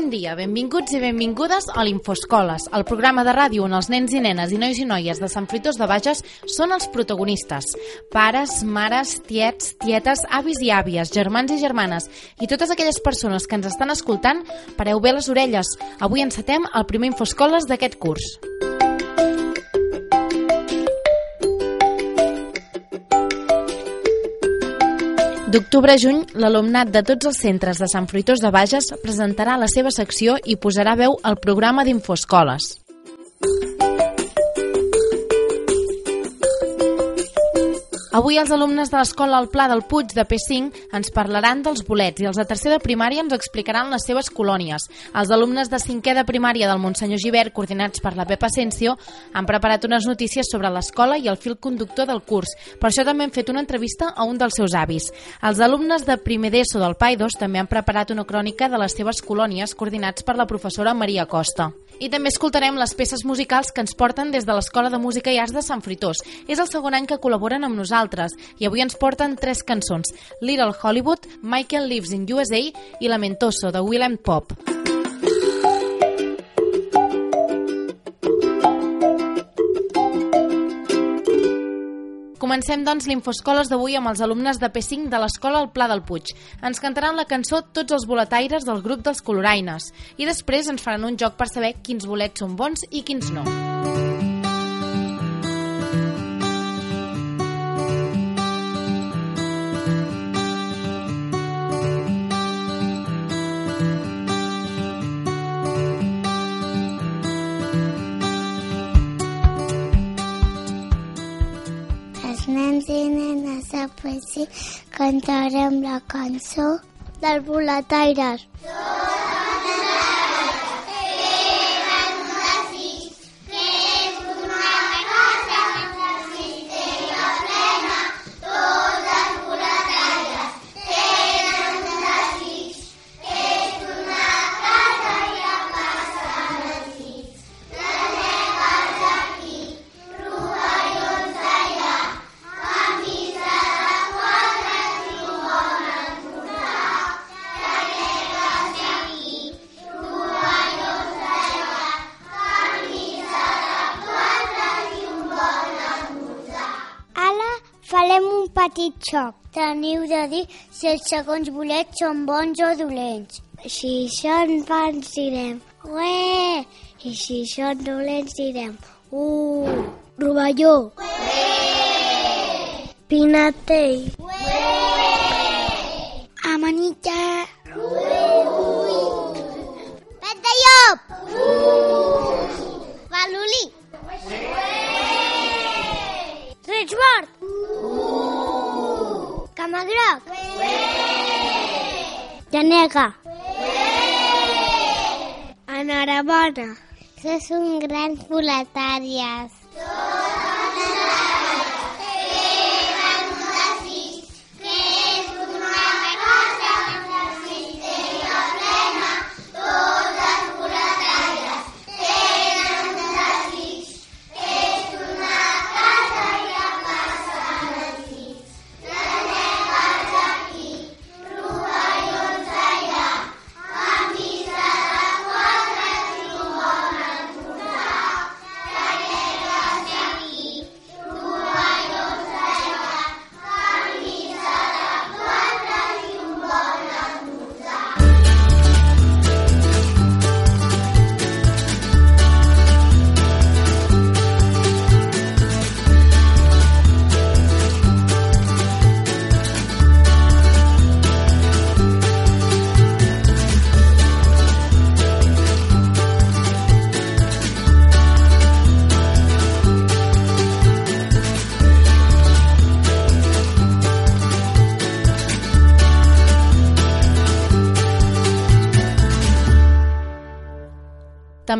Bon dia, benvinguts i benvingudes a l'Infoscoles, el programa de ràdio on els nens i nenes i nois i noies de Sant Fruitós de Bages són els protagonistes. Pares, mares, tiets, tietes, avis i àvies, germans i germanes i totes aquelles persones que ens estan escoltant, pareu bé les orelles. Avui encetem el primer Infoscoles d'aquest curs. D'octubre a juny, l'alumnat de tots els centres de Sant Fruitós de Bages presentarà la seva secció i posarà veu al programa d'Infoscoles. Avui els alumnes de l'escola al Pla del Puig de P5 ens parlaran dels bolets i els de tercer de primària ens explicaran les seves colònies. Els alumnes de cinquè de primària del Montsenyor Givert, coordinats per la Pepa Asensio, han preparat unes notícies sobre l'escola i el fil conductor del curs. Per això també hem fet una entrevista a un dels seus avis. Els alumnes de primer d'ESO del Paidos també han preparat una crònica de les seves colònies coordinats per la professora Maria Costa. I també escoltarem les peces musicals que ens porten des de l'Escola de Música i Arts de Sant Fritós. És el segon any que col·laboren amb nosaltres i avui ens porten tres cançons. Little Hollywood, Michael Lives in USA i Lamentoso, de Willem Pop. Comencem, doncs, l'Infoscoles d'avui amb els alumnes de P5 de l'Escola al Pla del Puig. Ens cantaran la cançó Tots els boletaires del grup dels Coloraines i després ens faran un joc per saber quins bolets són bons i quins no. Els nens i nenes de poesia cantarem la cançó dels boletaires. Ara xoc. Teniu de dir si els segons bolets són bons o dolents. Si són bons direm ué, i si són dolents direm uh, rovelló. Pinatell. Amanita. Llanega. Enhorabona. Que són grans boletàries.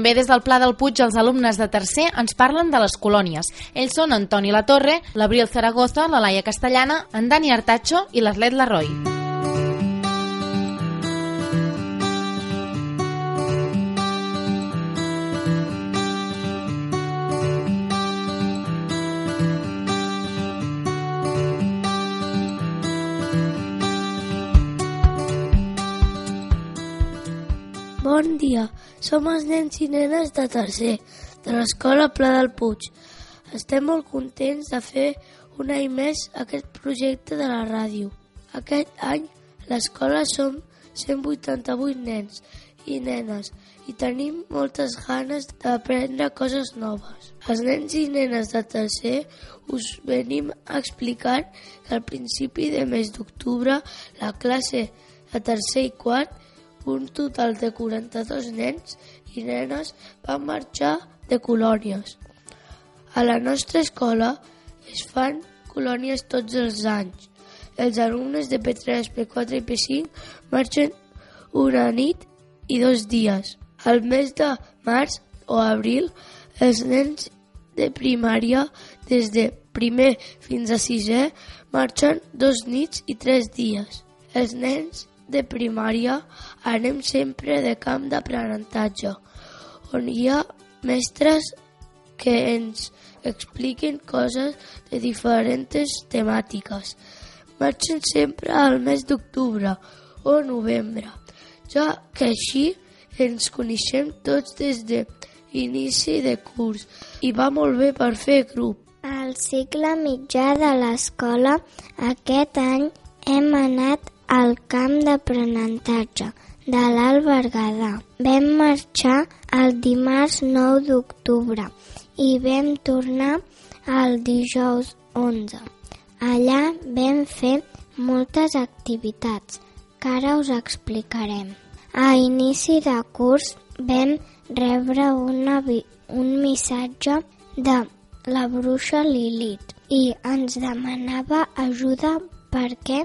També des del Pla del Puig els alumnes de tercer ens parlen de les colònies. Ells són Antoni La Torre, l'Abril Zaragoza, la Laia Castellana, en Dani Artacho i l'Arlet Larroi. Bon som els nens i nenes de tercer, de l'Escola Pla del Puig. Estem molt contents de fer un any més aquest projecte de la ràdio. Aquest any l'escola som 188 nens i nenes i tenim moltes ganes d'aprendre coses noves. Els nens i nenes de tercer us venim a explicar que al principi de mes d'octubre la classe de tercer i quart, un total de 42 nens i nenes van marxar de colònies. A la nostra escola es fan colònies tots els anys. Els alumnes de P3, P4 i P5 marxen una nit i dos dies. Al mes de març o abril, els nens de primària, des de primer fins a sisè, marxen dos nits i tres dies. Els nens de primària anem sempre de camp d'aprenentatge, on hi ha mestres que ens expliquen coses de diferents temàtiques. Marxen sempre al mes d'octubre o novembre, ja que així ens coneixem tots des de inici de curs i va molt bé per fer grup. Al cicle mitjà de l'escola, aquest any hem anat al camp d'aprenentatge de l'Alt Berguedà. Vam marxar el dimarts 9 d'octubre i vam tornar el dijous 11. Allà vam fer moltes activitats que ara us explicarem. A inici de curs vam rebre una, un missatge de la bruixa Lilith i ens demanava ajuda perquè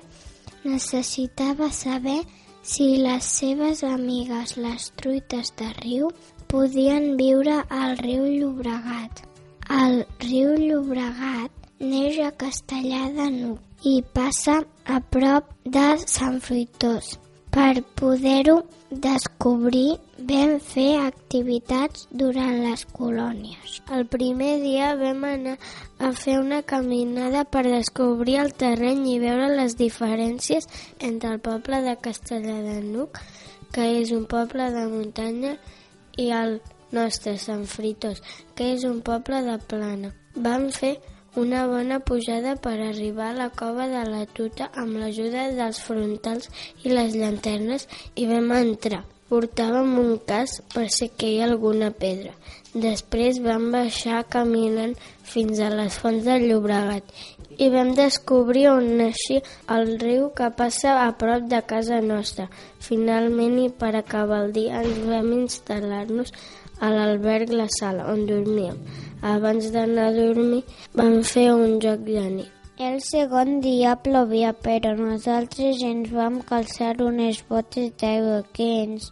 necessitava saber si les seves amigues, les truites de riu, podien viure al riu Llobregat. El riu Llobregat neix a Castellà de Nuc i passa a prop de Sant Fruitós. Per poder-ho descobrir, vam fer activitats durant les colònies. El primer dia vam anar a fer una caminada per descobrir el terreny i veure les diferències entre el poble de Castellà de Nuc, que és un poble de muntanya, i el nostre, Sant Fritos, que és un poble de plana. Vam fer una bona pujada per arribar a la cova de la Tuta amb l'ajuda dels frontals i les llanternes i vam entrar. Portàvem un cas per si que hi ha alguna pedra. Després vam baixar caminant fins a les fonts del Llobregat i vam descobrir on naixia el riu que passa a prop de casa nostra. Finalment, i per acabar el dia, ens vam instal·lar-nos a l'alberg La Sala, on dormíem. Abans d'anar a dormir vam fer un joc de nit. El segon dia plovia, però nosaltres ens vam calçar unes botes d'aigua que ens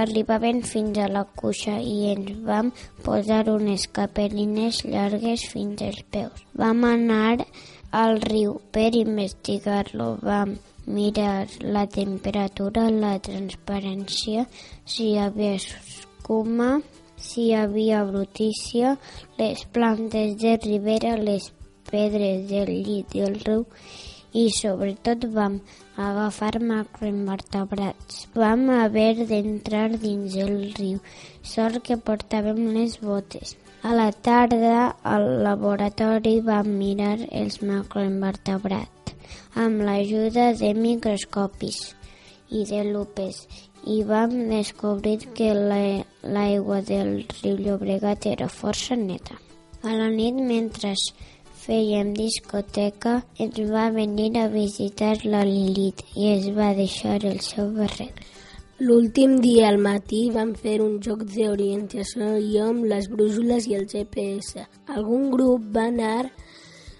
arribaven fins a la cuixa i ens vam posar unes capelines llargues fins als peus. Vam anar al riu per investigar-lo, vam mirar la temperatura, la transparència, si hi havia escuma, si hi havia brutícia, les plantes de ribera, les pedres del llit del riu i sobretot vam agafar macroinvertebrats. Vam haver d'entrar dins el riu, sort que portàvem les botes. A la tarda al laboratori vam mirar els macroinvertebrats amb l'ajuda de microscopis i de lupes i vam descobrir que l'aigua del riu Llobregat era força neta. A la nit, mentre fèiem discoteca, ens va venir a visitar la Lilith i es va deixar el seu barret. L'últim dia al matí vam fer un joc d'orientació jo amb les brúixoles i el GPS. Algun grup va anar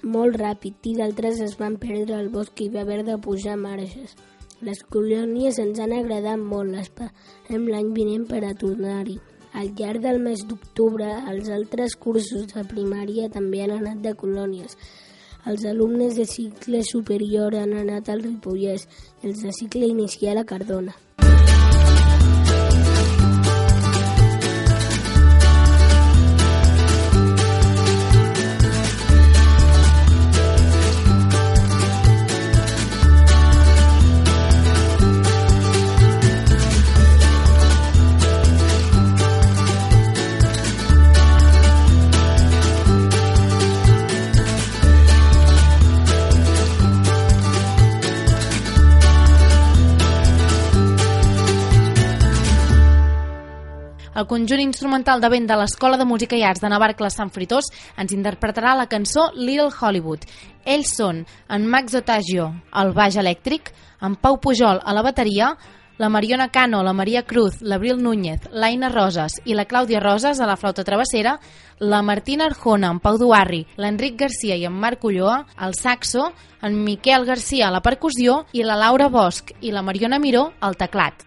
molt ràpid i d'altres es van perdre al bosc i va haver de pujar marges. Les colònies ens han agradat molt, esperem l'any vinent per a tornar-hi. Al llarg del mes d'octubre, els altres cursos de primària també han anat de colònies. Els alumnes de cicle superior han anat al Ripollès i els de cicle inicial a Cardona. Conjunt instrumental de vent de l'Escola de Música i Arts de Navarcles Sant Fritós ens interpretarà la cançó Little Hollywood. Ells són en Max Otagio al baix elèctric, en Pau Pujol a la bateria, la Mariona Cano, la Maria Cruz, l'Abril Núñez, l'Aina Roses i la Clàudia Roses a la flauta travessera, la Martina Arjona, en Pau Duarri, l'Enric Garcia i en Marc Ulloa al saxo, en Miquel Garcia a la percussió i la Laura Bosch i la Mariona Miró al teclat.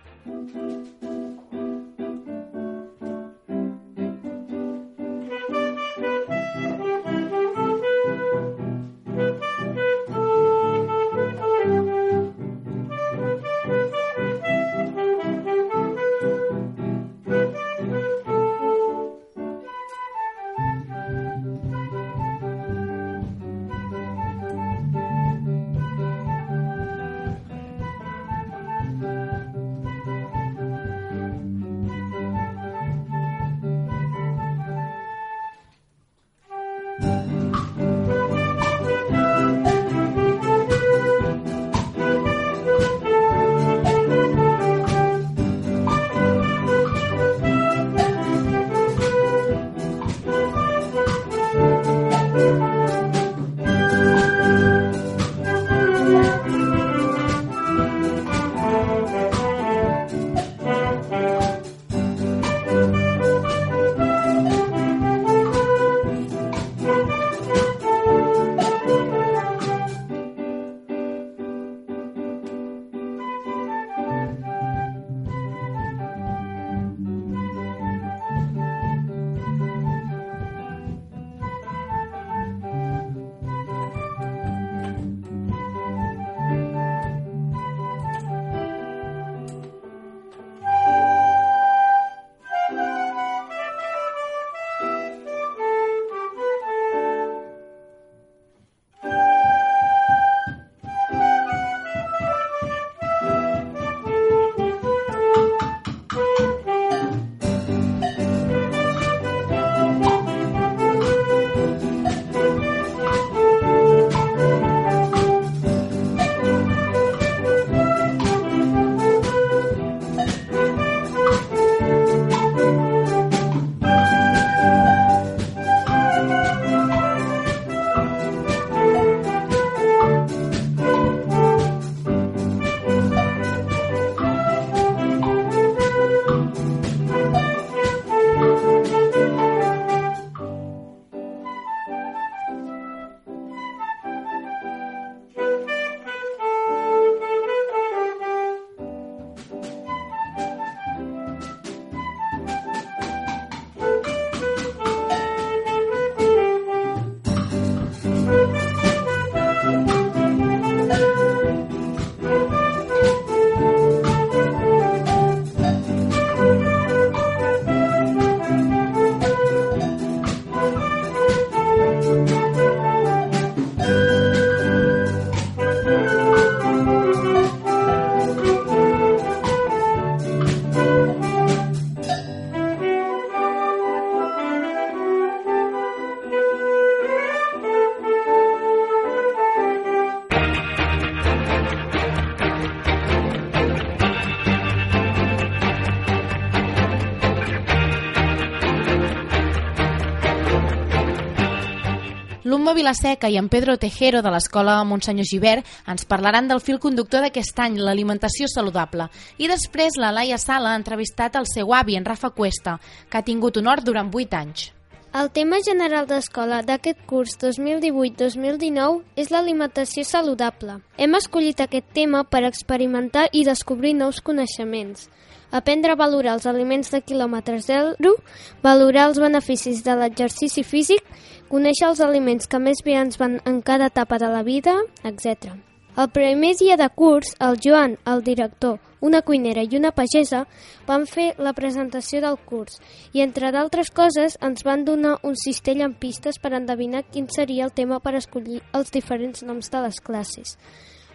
Vilaseca i en Pedro Tejero de l'Escola Montsenyor Givert ens parlaran del fil conductor d'aquest any, l'alimentació saludable. I després la Laia Sala ha entrevistat el seu avi, en Rafa Cuesta, que ha tingut honor durant 8 anys. El tema general d'escola d'aquest curs 2018-2019 és l'alimentació saludable. Hem escollit aquest tema per experimentar i descobrir nous coneixements aprendre a valorar els aliments de quilòmetre zero, valorar els beneficis de l'exercici físic, conèixer els aliments que més bé ens van en cada etapa de la vida, etc. El primer dia de curs, el Joan, el director, una cuinera i una pagesa van fer la presentació del curs i, entre d'altres coses, ens van donar un cistell amb pistes per endevinar quin seria el tema per escollir els diferents noms de les classes.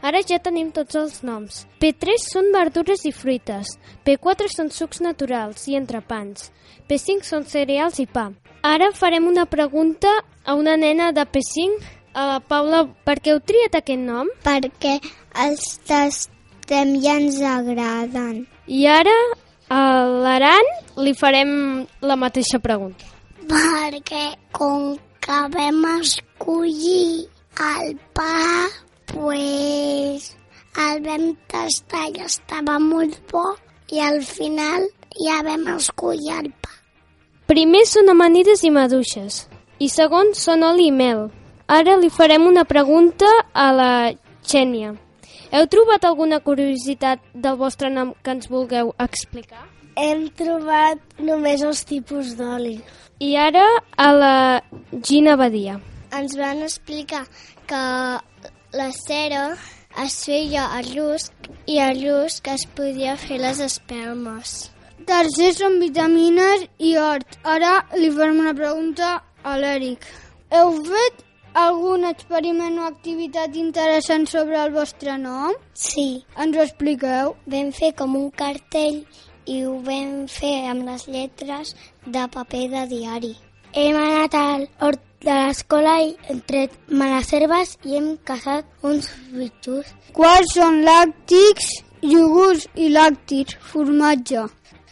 Ara ja tenim tots els noms. P3 són verdures i fruites. P4 són sucs naturals i entrepans. P5 són cereals i pa. Ara farem una pregunta a una nena de P5. Uh, Paula, per què heu triat aquest nom? Perquè els tastem i ens agraden. I ara A l'Aran li farem la mateixa pregunta. Perquè com que vam escollir el pa, pues el vam tastar i estava molt bo i al final ja vam escollir el. Primer són amanides i maduixes i segon són oli i mel. Ara li farem una pregunta a la Xènia. Heu trobat alguna curiositat del vostre nom que ens vulgueu explicar? Hem trobat només els tipus d'oli. I ara a la Gina Badia. Ens van explicar que la cera es feia a rusc i a rusc es podia fer les espelmes. Tercer són vitamines i hort. Ara li farem una pregunta a l'Eric. Heu fet algun experiment o activitat interessant sobre el vostre nom? Sí, Ens ho expliqueu? vam fer com un cartell i ho vam fer amb les lletres de paper de diari. Hem anat al hort de l'escola i hem tret males herbes i hem caçat uns bitxos. Quals són làctics, iogurts i làctics, formatge?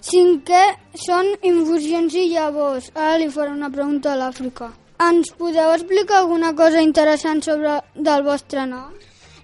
Cinquè són infusions i llavors. Ara li faré una pregunta a l'Àfrica. Ens podeu explicar alguna cosa interessant sobre del vostre nom?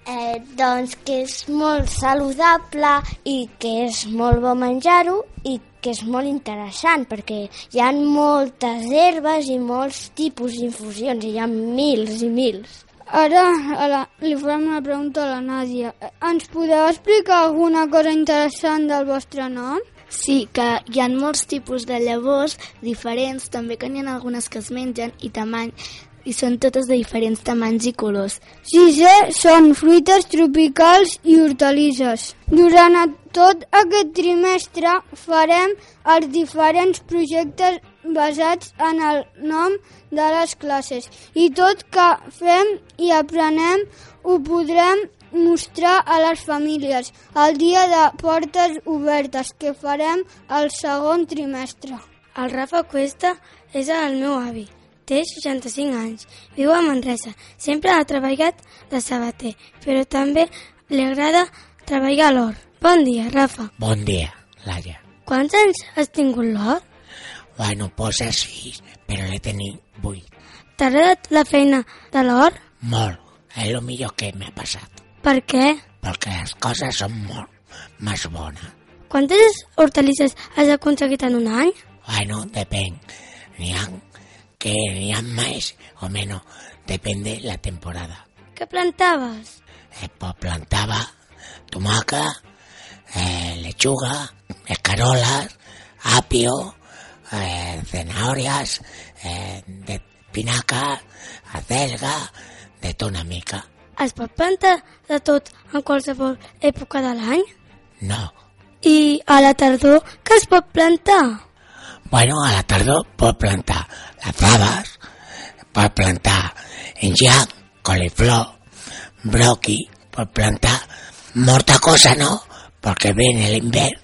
Eh, doncs que és molt saludable i que és molt bo menjar-ho i que és molt interessant perquè hi ha moltes herbes i molts tipus d'infusions, hi ha mils i mils. Ara a la, li farem una pregunta a la Nàdia. Ens podeu explicar alguna cosa interessant del vostre nom? Sí, que hi ha molts tipus de llavors diferents, també que n'hi ha algunes que es mengen i tamany, i són totes de diferents tamanys i colors. Sisè són fruites tropicals i hortalisses. Durant tot aquest trimestre farem els diferents projectes basats en el nom de les classes i tot que fem i aprenem ho podrem mostrar a les famílies el dia de portes obertes que farem el segon trimestre. El Rafa Cuesta és el meu avi. Té 65 anys. Viu a Manresa. Sempre ha treballat de sabater, però també li agrada treballar a l'or. Bon dia, Rafa. Bon dia, Laia. Quants anys has tingut l'or? Bueno, posa sis, però l'he tenit vuit. T'ha agradat la feina de l'or? Molt. És el millor que m'ha passat. Per què? Perquè les coses són molt més bones. Quantes hortalisses has aconseguit en un any? Bueno, depèn. N'hi ha que n'hi ha més o menys. Depèn de la temporada. Què plantaves? Eh, pues plantava tomaca, eh, lechuga, escarolas, apio, eh, zanahorias, eh, de pinaca, acelga, de una mica. Es pot plantar de tot en qualsevol època de l'any? No. I a la tardor què es pot plantar? Bueno, a la tardor pot plantar les faves, pot plantar engiac, coliflor, broqui, pot plantar molta cosa, ¿no? Porque viene el invierno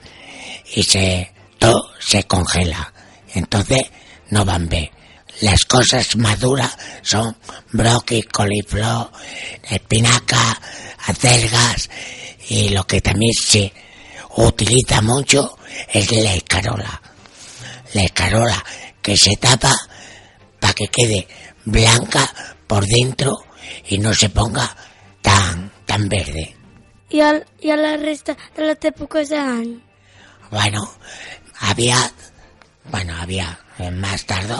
y se, todo se congela. Entonces no van bien. Las cosas maduras son broqui, coliflor, espinaca, acelgas y lo que también se utiliza mucho es la escarola. La escarola que se tapa para que quede blanca por dentro y no se ponga tan, tan verde. I, el, i a la resta de les èpoques de l'any? Bueno, había, bueno, había eh, más tarde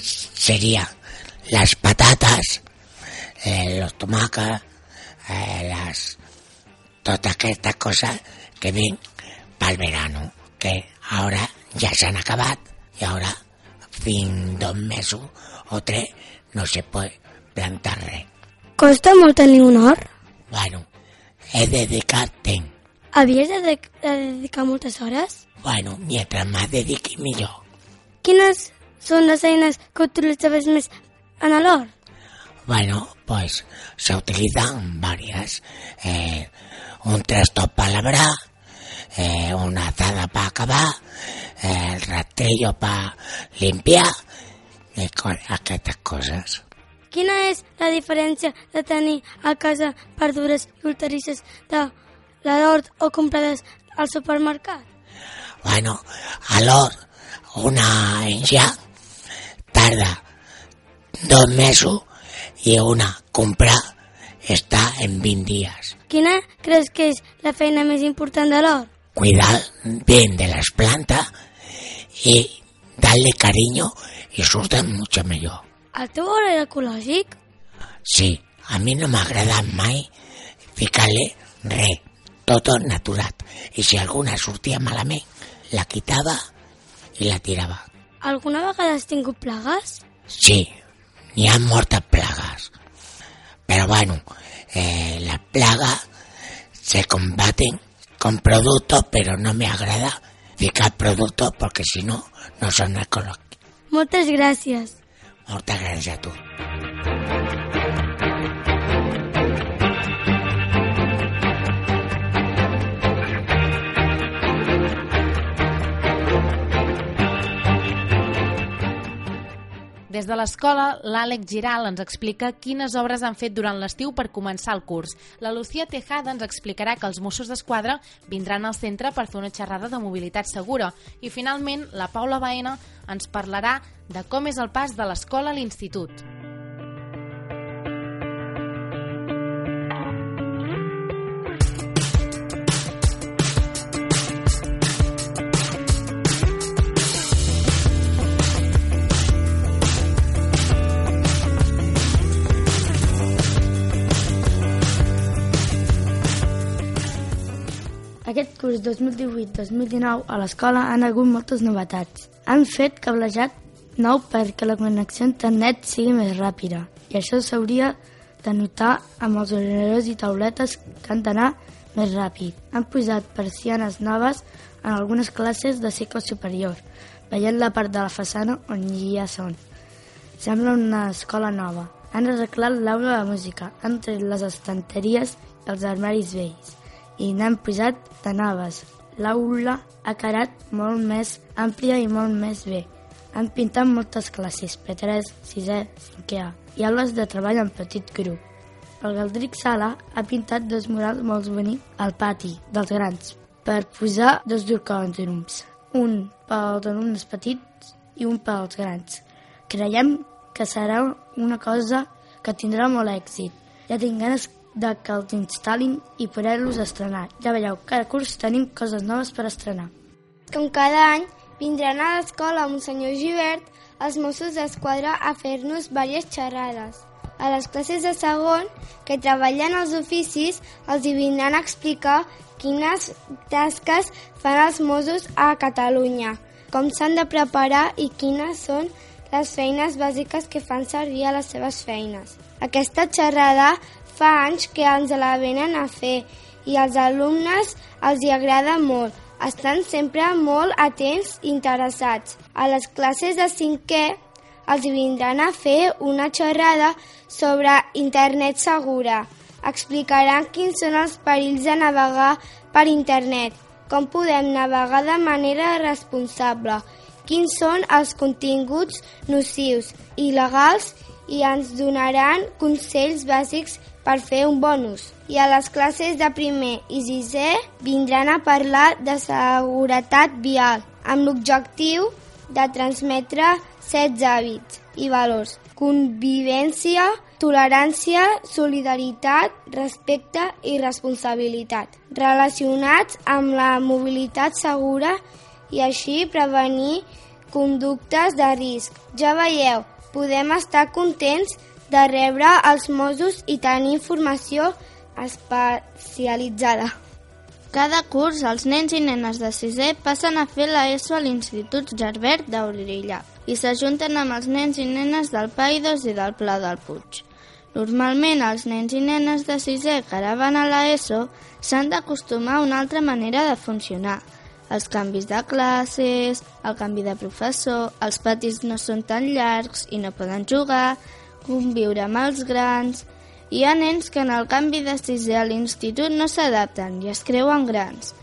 sería las patatas, eh, los tomacas, eh, las todas estas cosas que ven para el verano, que ahora ya se han acabado y ahora fin dos meses o tres no se puede plantar res. Costa molt tenir un hort? Bueno, he dedicat temps. Havies de, de dedicar moltes hores? Bueno, mientras más dediqui millor. Quines són les eines que utilitzaves més en l'hort? Bueno, pues se utilizan varias. Eh, un trasto para labrar, eh, una azada para acabar, eh, el rastrillo para limpiar, i co aquestes coses. Quina és la diferència de tenir a casa verdures i hortalisses de l'hort o comprades al supermercat? Bueno, alhora una en ja tarda dos mesos i una comprar està en 20 dies. Quina creus que és la feina més important de l'or? Cuidar bien de las plantas y darle cariño y surten mucho mejor. El teu or era ecològic? Sí, a mi no m'agrada mai ficar-li res, tot naturat. I si alguna sortia malament, la quitava i la tirava. Alguna vegada has tingut plagues? Sí, n'hi ha moltes plagues. Pero bueno, eh, las plagas se combaten con productos, pero no me agrada ficar productos porque si no, no son ecológicos. Moltes gràcies. Moltes gràcies a tu. Des de l'escola, l'Àlex Giral ens explica quines obres han fet durant l'estiu per començar el curs. La Lucía Tejada ens explicarà que els Mossos d'Esquadra vindran al centre per fer una xerrada de mobilitat segura. I finalment, la Paula Baena ens parlarà de com és el pas de l'escola a l'institut. Aquest curs 2018-2019 a l'escola han hagut moltes novetats. Han fet cablejat nou perquè la connexió a internet sigui més ràpida i això s'hauria de notar amb els ordinadors i tauletes que han d'anar més ràpid. Han posat persianes noves en algunes classes de cicle superior, veient la part de la façana on ja són. Sembla una escola nova. Han arreglat l'aula de música, han tret les estanteries i els armaris vells i n'han posat de noves. L'aula ha quedat molt més àmplia i molt més bé. Han pintat moltes classes, P3, 6è, 5è, i aules de treball en petit grup. El Galdric Sala ha pintat dos murals molt bonics al pati dels grans per posar dos dorcòndrums, un pels alumnes petits i un pels grans. Creiem que serà una cosa que tindrà molt èxit. Ja tinc ganes de que els instal·lin i poder-los estrenar. Ja veieu, cada curs tenim coses noves per estrenar. Com cada any, vindran a l'escola Monsenyor Givert els Mossos d'Esquadra a fer-nos diverses xerrades. A les classes de segon, que treballen els oficis, els hi vindran a explicar quines tasques fan els Mossos a Catalunya, com s'han de preparar i quines són les feines bàsiques que fan servir a les seves feines. Aquesta xerrada fa anys que ens la venen a fer i als alumnes els hi agrada molt. Estan sempre molt atents i interessats. A les classes de cinquè els vindran a fer una xerrada sobre internet segura. Explicaran quins són els perills de navegar per internet, com podem navegar de manera responsable, quins són els continguts nocius, il·legals i ens donaran consells bàsics per fer un bonus. I a les classes de primer i sisè vindran a parlar de seguretat vial, amb l'objectiu de transmetre set hàbits i valors. Convivència, tolerància, solidaritat, respecte i responsabilitat, relacionats amb la mobilitat segura i així prevenir conductes de risc. Ja veieu, podem estar contents de rebre els Mossos i tenir informació especialitzada. Cada curs, els nens i nenes de sisè passen a fer la ESO a l'Institut Gerbert d'Aurilla i s'ajunten amb els nens i nenes del Paidos i del Pla del Puig. Normalment, els nens i nenes de sisè que ara van a la ESO s'han d'acostumar a una altra manera de funcionar. Els canvis de classes, el canvi de professor, els patis no són tan llargs i no poden jugar, conviure amb els grans... Hi ha nens que en el canvi de sisè a l'institut no s'adapten i es creuen grans.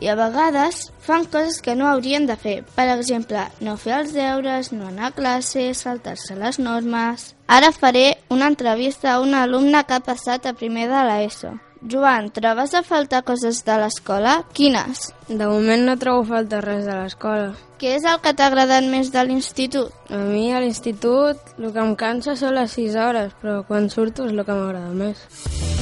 I a vegades fan coses que no haurien de fer. Per exemple, no fer els deures, no anar a classe, saltar-se les normes... Ara faré una entrevista a un alumne que ha passat a primer de l'ESO. Joan, trobes a faltar coses de l'escola? Quines? De moment no trobo falta res de l'escola. Què és el que t'ha agradat més de l'institut? A mi a l'institut el que em cansa són les 6 hores, però quan surto és el que m'agrada més.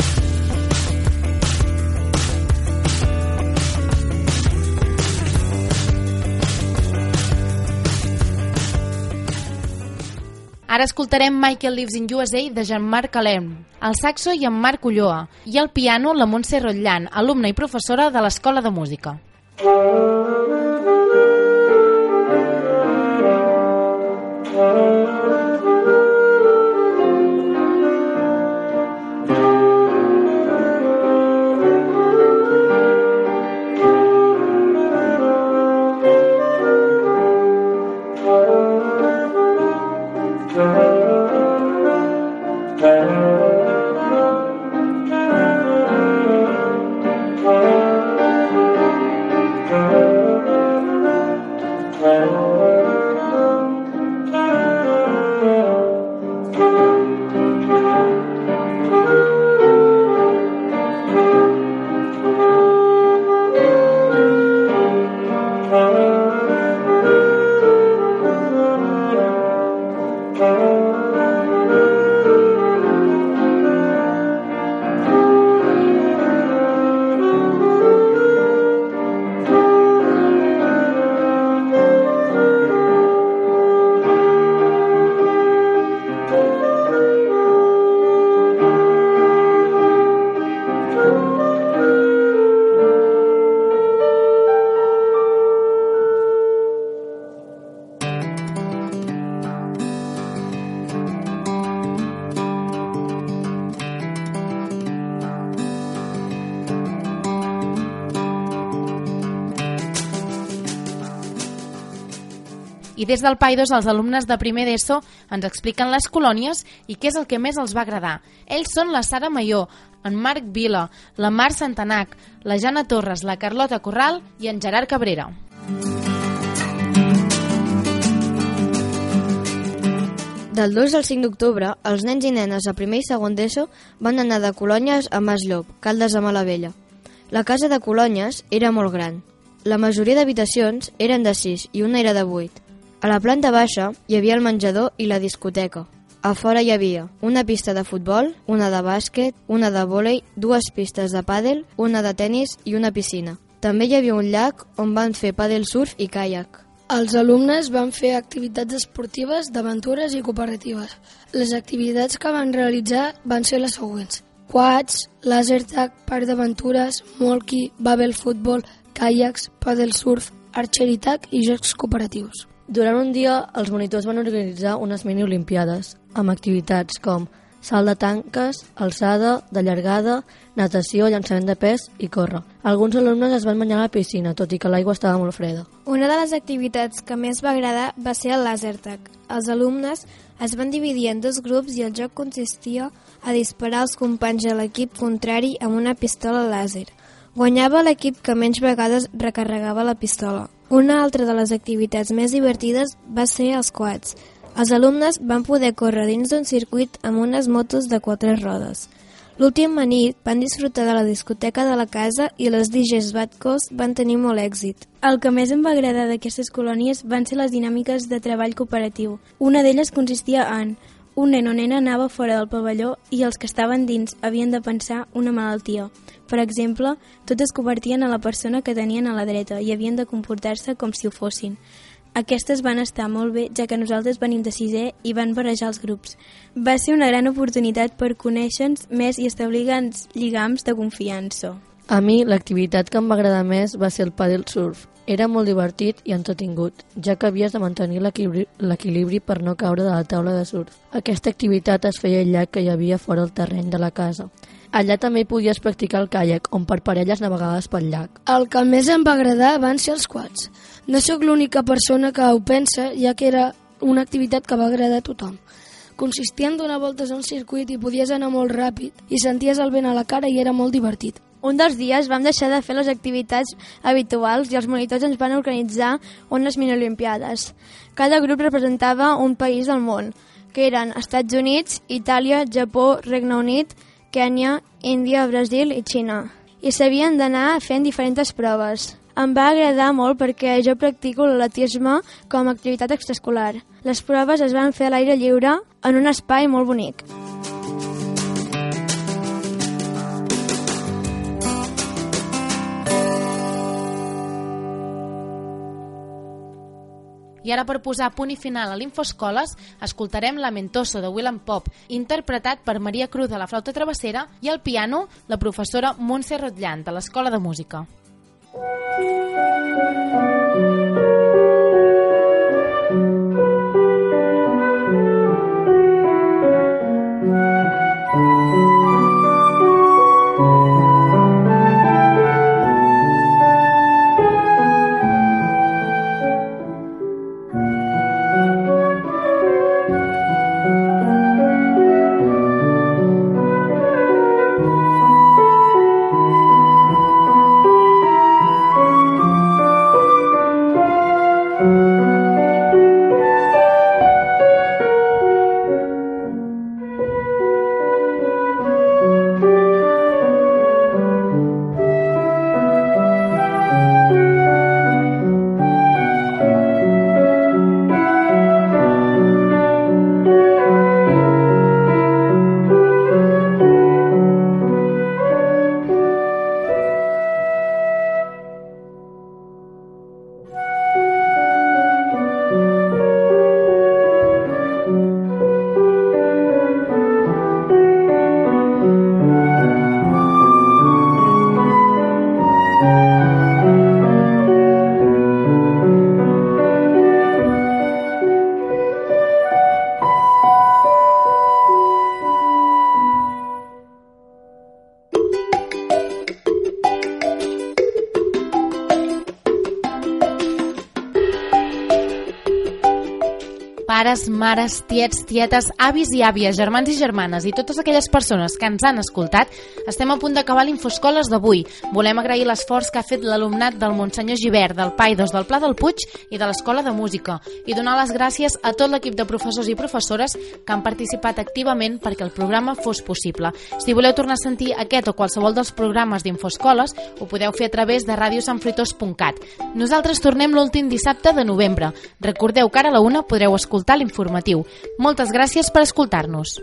Ara escoltarem Michael Lives in USA de Jean-Marc Alem, al saxo i en Marc Ulloa, i al piano la Montse Rotllan, alumna i professora de l'Escola de Música. I des del PAI 2 els alumnes de primer d'ESO ens expliquen les colònies i què és el que més els va agradar. Ells són la Sara Mayó, en Marc Vila, la Mar Santanac, la Jana Torres, la Carlota Corral i en Gerard Cabrera. Del 2 al 5 d'octubre, els nens i nenes a primer i segon d'ESO van anar de colònies a Masllop, Caldes de Malavella. La casa de colònies era molt gran. La majoria d'habitacions eren de 6 i una era de 8. A la planta baixa hi havia el menjador i la discoteca. A fora hi havia una pista de futbol, una de bàsquet, una de vòlei, dues pistes de pàdel, una de tennis i una piscina. També hi havia un llac on van fer pàdel surf i caiac. Els alumnes van fer activitats esportives, d'aventures i cooperatives. Les activitats que van realitzar van ser les següents. Quads, laser tag, parc d'aventures, molki, babel futbol, caiacs, paddle surf, archery tag i jocs cooperatius. Durant un dia, els monitors van organitzar unes mini-olimpiades, amb activitats com salt de tanques, alçada, de llargada, natació, llançament de pes i córrer. Alguns alumnes es van banyar a la piscina, tot i que l'aigua estava molt freda. Una de les activitats que més va agradar va ser el laser tag. Els alumnes es van dividir en dos grups i el joc consistia a disparar als companys de l'equip contrari amb una pistola làser. Guanyava l'equip que menys vegades recarregava la pistola. Una altra de les activitats més divertides va ser els quads. Els alumnes van poder córrer dins d'un circuit amb unes motos de quatre rodes. L'última nit van disfrutar de la discoteca de la casa i les DJs Bad Coast van tenir molt èxit. El que més em va agradar d'aquestes colònies van ser les dinàmiques de treball cooperatiu. Una d'elles consistia en un nen o nena anava fora del pavelló i els que estaven dins havien de pensar una malaltia. Per exemple, tots es convertien a la persona que tenien a la dreta i havien de comportar-se com si ho fossin. Aquestes van estar molt bé, ja que nosaltres venim de sisè i van barrejar els grups. Va ser una gran oportunitat per conèixer-nos més i establir grans lligams de confiança. A mi, l'activitat que em va agradar més va ser el paddle surf. Era molt divertit i entretingut, ja que havies de mantenir l'equilibri per no caure de la taula de surf. Aquesta activitat es feia al llac que hi havia fora del terreny de la casa. Allà també podies practicar el caiac, on per parelles navegaves pel llac. El que més em va agradar van ser els quads. No sóc l'única persona que ho pensa, ja que era una activitat que va agradar a tothom. Consistia en donar voltes a un circuit i podies anar molt ràpid i senties el vent a la cara i era molt divertit. Un dels dies vam deixar de fer les activitats habituals i els monitors ens van organitzar unes mini-olimpiades. Cada grup representava un país del món, que eren Estats Units, Itàlia, Japó, Regne Unit, Kènia, Índia, Brasil i Xina. I s'havien d'anar fent diferents proves. Em va agradar molt perquè jo practico l'atletisme com a activitat extraescolar. Les proves es van fer a l'aire lliure en un espai molt bonic. I ara per posar punt i final a l'Infoscoles, escoltarem Lamentoso de Willem Pop, interpretat per Maria Cruz de la flauta travessera i al piano la professora Montse Rotllant de l'Escola de Música. Pares, mares, tiets, tietes, avis i àvies, germans i germanes i totes aquelles persones que ens han escoltat, estem a punt d'acabar l'Infoscoles d'avui. Volem agrair l'esforç que ha fet l'alumnat del Montsenyor Givert, del Paidos, del Pla del Puig i de l'Escola de Música i donar les gràcies a tot l'equip de professors i professores que han participat activament perquè el programa fos possible. Si voleu tornar a sentir aquest o qualsevol dels programes d'Infoscoles, ho podeu fer a través de radiosanfritós.cat. Nosaltres tornem l'últim dissabte de novembre. Recordeu que ara a la una podreu escoltar l'informatiu. Moltes gràcies per escoltar-nos.